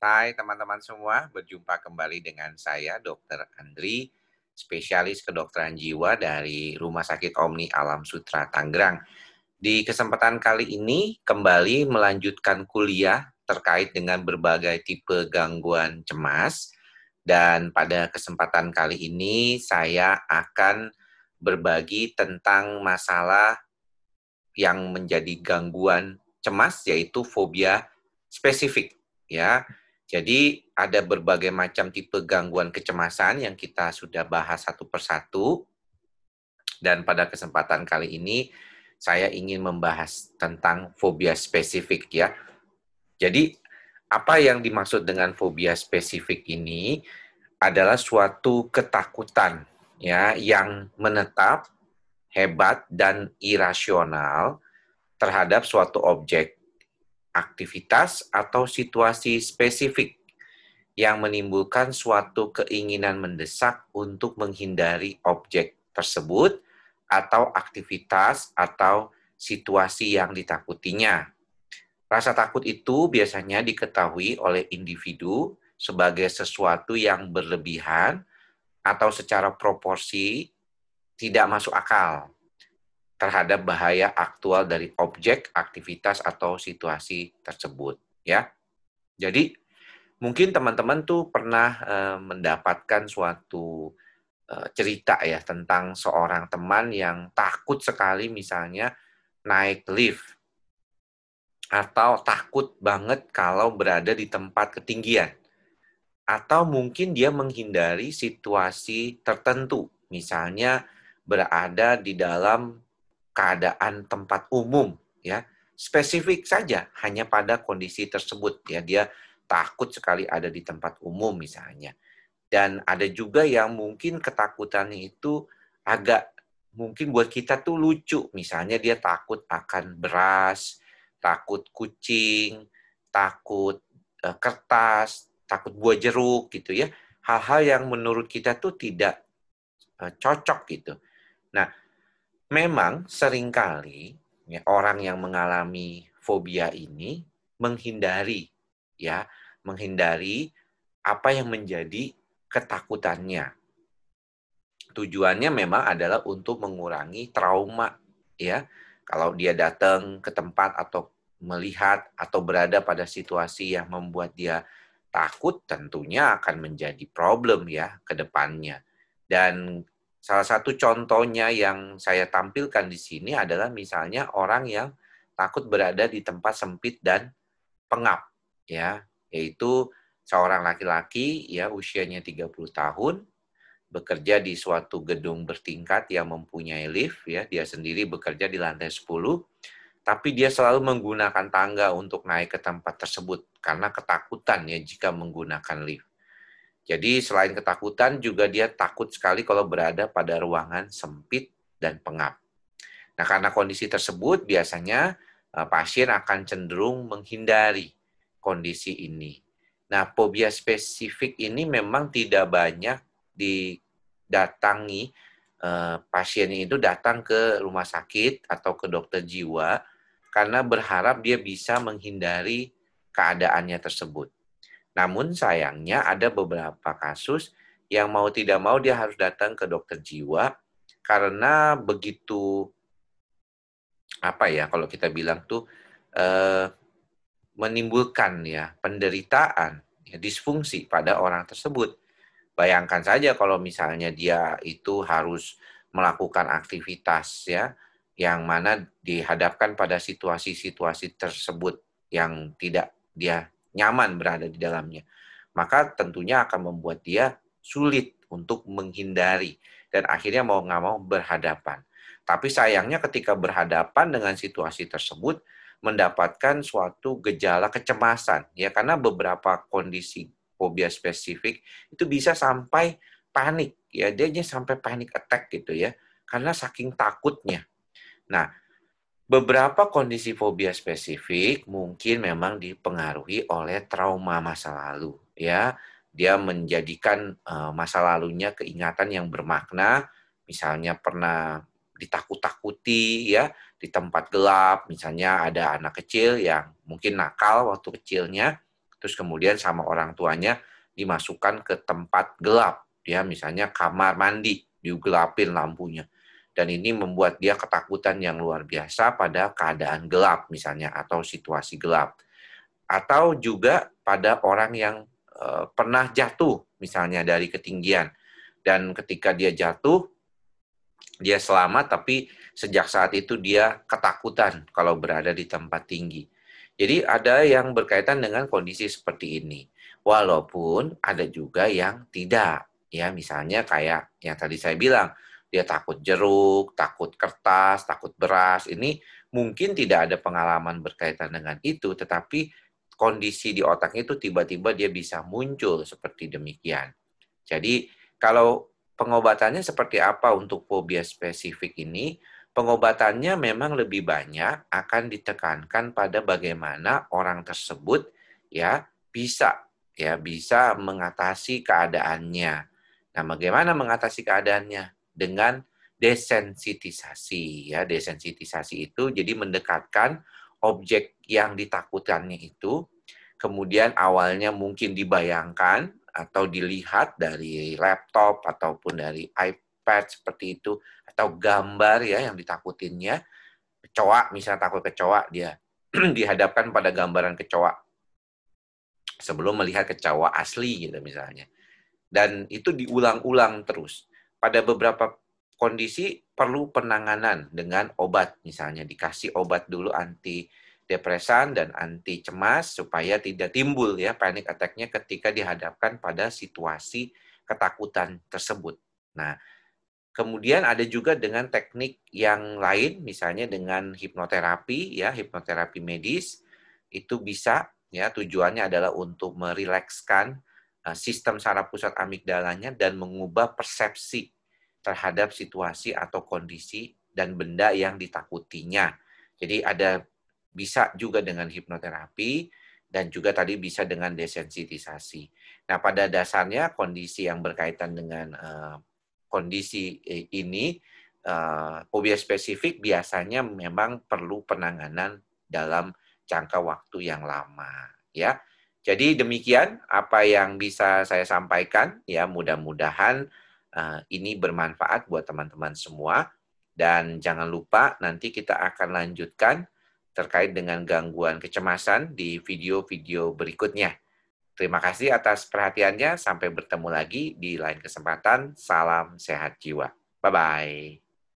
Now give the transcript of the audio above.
Hai teman-teman semua, berjumpa kembali dengan saya Dr. Andri, spesialis kedokteran jiwa dari Rumah Sakit Omni Alam Sutra Tangerang. Di kesempatan kali ini kembali melanjutkan kuliah terkait dengan berbagai tipe gangguan cemas dan pada kesempatan kali ini saya akan berbagi tentang masalah yang menjadi gangguan cemas yaitu fobia spesifik ya jadi ada berbagai macam tipe gangguan kecemasan yang kita sudah bahas satu persatu. Dan pada kesempatan kali ini saya ingin membahas tentang fobia spesifik ya. Jadi apa yang dimaksud dengan fobia spesifik ini adalah suatu ketakutan ya yang menetap, hebat dan irasional terhadap suatu objek aktivitas atau situasi spesifik yang menimbulkan suatu keinginan mendesak untuk menghindari objek tersebut atau aktivitas atau situasi yang ditakutinya. Rasa takut itu biasanya diketahui oleh individu sebagai sesuatu yang berlebihan atau secara proporsi tidak masuk akal terhadap bahaya aktual dari objek, aktivitas atau situasi tersebut, ya. Jadi mungkin teman-teman tuh pernah uh, mendapatkan suatu uh, cerita ya tentang seorang teman yang takut sekali misalnya naik lift atau takut banget kalau berada di tempat ketinggian atau mungkin dia menghindari situasi tertentu misalnya berada di dalam keadaan tempat umum ya. Spesifik saja hanya pada kondisi tersebut ya. Dia takut sekali ada di tempat umum misalnya. Dan ada juga yang mungkin ketakutannya itu agak mungkin buat kita tuh lucu. Misalnya dia takut akan beras takut kucing takut uh, kertas takut buah jeruk gitu ya. Hal-hal yang menurut kita tuh tidak uh, cocok gitu. Nah memang sering kali ya, orang yang mengalami fobia ini menghindari ya, menghindari apa yang menjadi ketakutannya. Tujuannya memang adalah untuk mengurangi trauma ya. Kalau dia datang ke tempat atau melihat atau berada pada situasi yang membuat dia takut tentunya akan menjadi problem ya ke depannya. Dan Salah satu contohnya yang saya tampilkan di sini adalah misalnya orang yang takut berada di tempat sempit dan pengap ya, yaitu seorang laki-laki ya usianya 30 tahun bekerja di suatu gedung bertingkat yang mempunyai lift ya, dia sendiri bekerja di lantai 10 tapi dia selalu menggunakan tangga untuk naik ke tempat tersebut karena ketakutan ya jika menggunakan lift. Jadi selain ketakutan juga dia takut sekali kalau berada pada ruangan sempit dan pengap. Nah, karena kondisi tersebut biasanya eh, pasien akan cenderung menghindari kondisi ini. Nah, fobia spesifik ini memang tidak banyak didatangi eh, pasien itu datang ke rumah sakit atau ke dokter jiwa karena berharap dia bisa menghindari keadaannya tersebut. Namun sayangnya ada beberapa kasus yang mau tidak mau dia harus datang ke dokter jiwa karena begitu apa ya kalau kita bilang tuh eh, menimbulkan ya penderitaan ya, disfungsi pada orang tersebut. Bayangkan saja kalau misalnya dia itu harus melakukan aktivitas ya yang mana dihadapkan pada situasi-situasi tersebut yang tidak dia nyaman berada di dalamnya. Maka tentunya akan membuat dia sulit untuk menghindari dan akhirnya mau nggak mau berhadapan. Tapi sayangnya ketika berhadapan dengan situasi tersebut mendapatkan suatu gejala kecemasan ya karena beberapa kondisi fobia spesifik itu bisa sampai panik ya dia sampai panik attack gitu ya karena saking takutnya. Nah, Beberapa kondisi fobia spesifik mungkin memang dipengaruhi oleh trauma masa lalu, ya. Dia menjadikan uh, masa lalunya keingatan yang bermakna, misalnya pernah ditakut-takuti ya di tempat gelap, misalnya ada anak kecil yang mungkin nakal waktu kecilnya, terus kemudian sama orang tuanya dimasukkan ke tempat gelap, ya misalnya kamar mandi, digelapin lampunya. Dan ini membuat dia ketakutan yang luar biasa pada keadaan gelap misalnya atau situasi gelap. Atau juga pada orang yang uh, pernah jatuh misalnya dari ketinggian dan ketika dia jatuh dia selamat tapi sejak saat itu dia ketakutan kalau berada di tempat tinggi. Jadi ada yang berkaitan dengan kondisi seperti ini. Walaupun ada juga yang tidak. Ya, misalnya kayak yang tadi saya bilang, dia takut jeruk, takut kertas, takut beras. Ini mungkin tidak ada pengalaman berkaitan dengan itu, tetapi kondisi di otak itu tiba-tiba dia bisa muncul seperti demikian. Jadi kalau pengobatannya seperti apa untuk fobia spesifik ini? pengobatannya memang lebih banyak akan ditekankan pada bagaimana orang tersebut ya bisa ya bisa mengatasi keadaannya. Nah, bagaimana mengatasi keadaannya? Dengan desensitisasi ya. Desensitisasi itu jadi mendekatkan objek yang ditakutannya itu kemudian awalnya mungkin dibayangkan atau dilihat dari laptop ataupun dari iPad seperti itu atau gambar ya yang ditakutinnya. Kecoa misalnya takut kecoa dia dihadapkan pada gambaran kecoa sebelum melihat kecoa asli gitu misalnya. Dan itu diulang-ulang terus pada beberapa kondisi perlu penanganan dengan obat misalnya dikasih obat dulu anti depresan dan anti cemas supaya tidak timbul ya panic attack-nya ketika dihadapkan pada situasi ketakutan tersebut. Nah, Kemudian ada juga dengan teknik yang lain, misalnya dengan hipnoterapi, ya hipnoterapi medis itu bisa, ya tujuannya adalah untuk merilekskan sistem saraf pusat amigdalanya dan mengubah persepsi terhadap situasi atau kondisi dan benda yang ditakutinya. Jadi ada bisa juga dengan hipnoterapi dan juga tadi bisa dengan desensitisasi. Nah pada dasarnya kondisi yang berkaitan dengan uh, kondisi eh, ini uh, spesifik biasanya memang perlu penanganan dalam jangka waktu yang lama ya. Jadi demikian apa yang bisa saya sampaikan ya mudah-mudahan uh, ini bermanfaat buat teman-teman semua dan jangan lupa nanti kita akan lanjutkan terkait dengan gangguan kecemasan di video-video berikutnya. Terima kasih atas perhatiannya. Sampai bertemu lagi di lain kesempatan. Salam sehat jiwa. Bye-bye.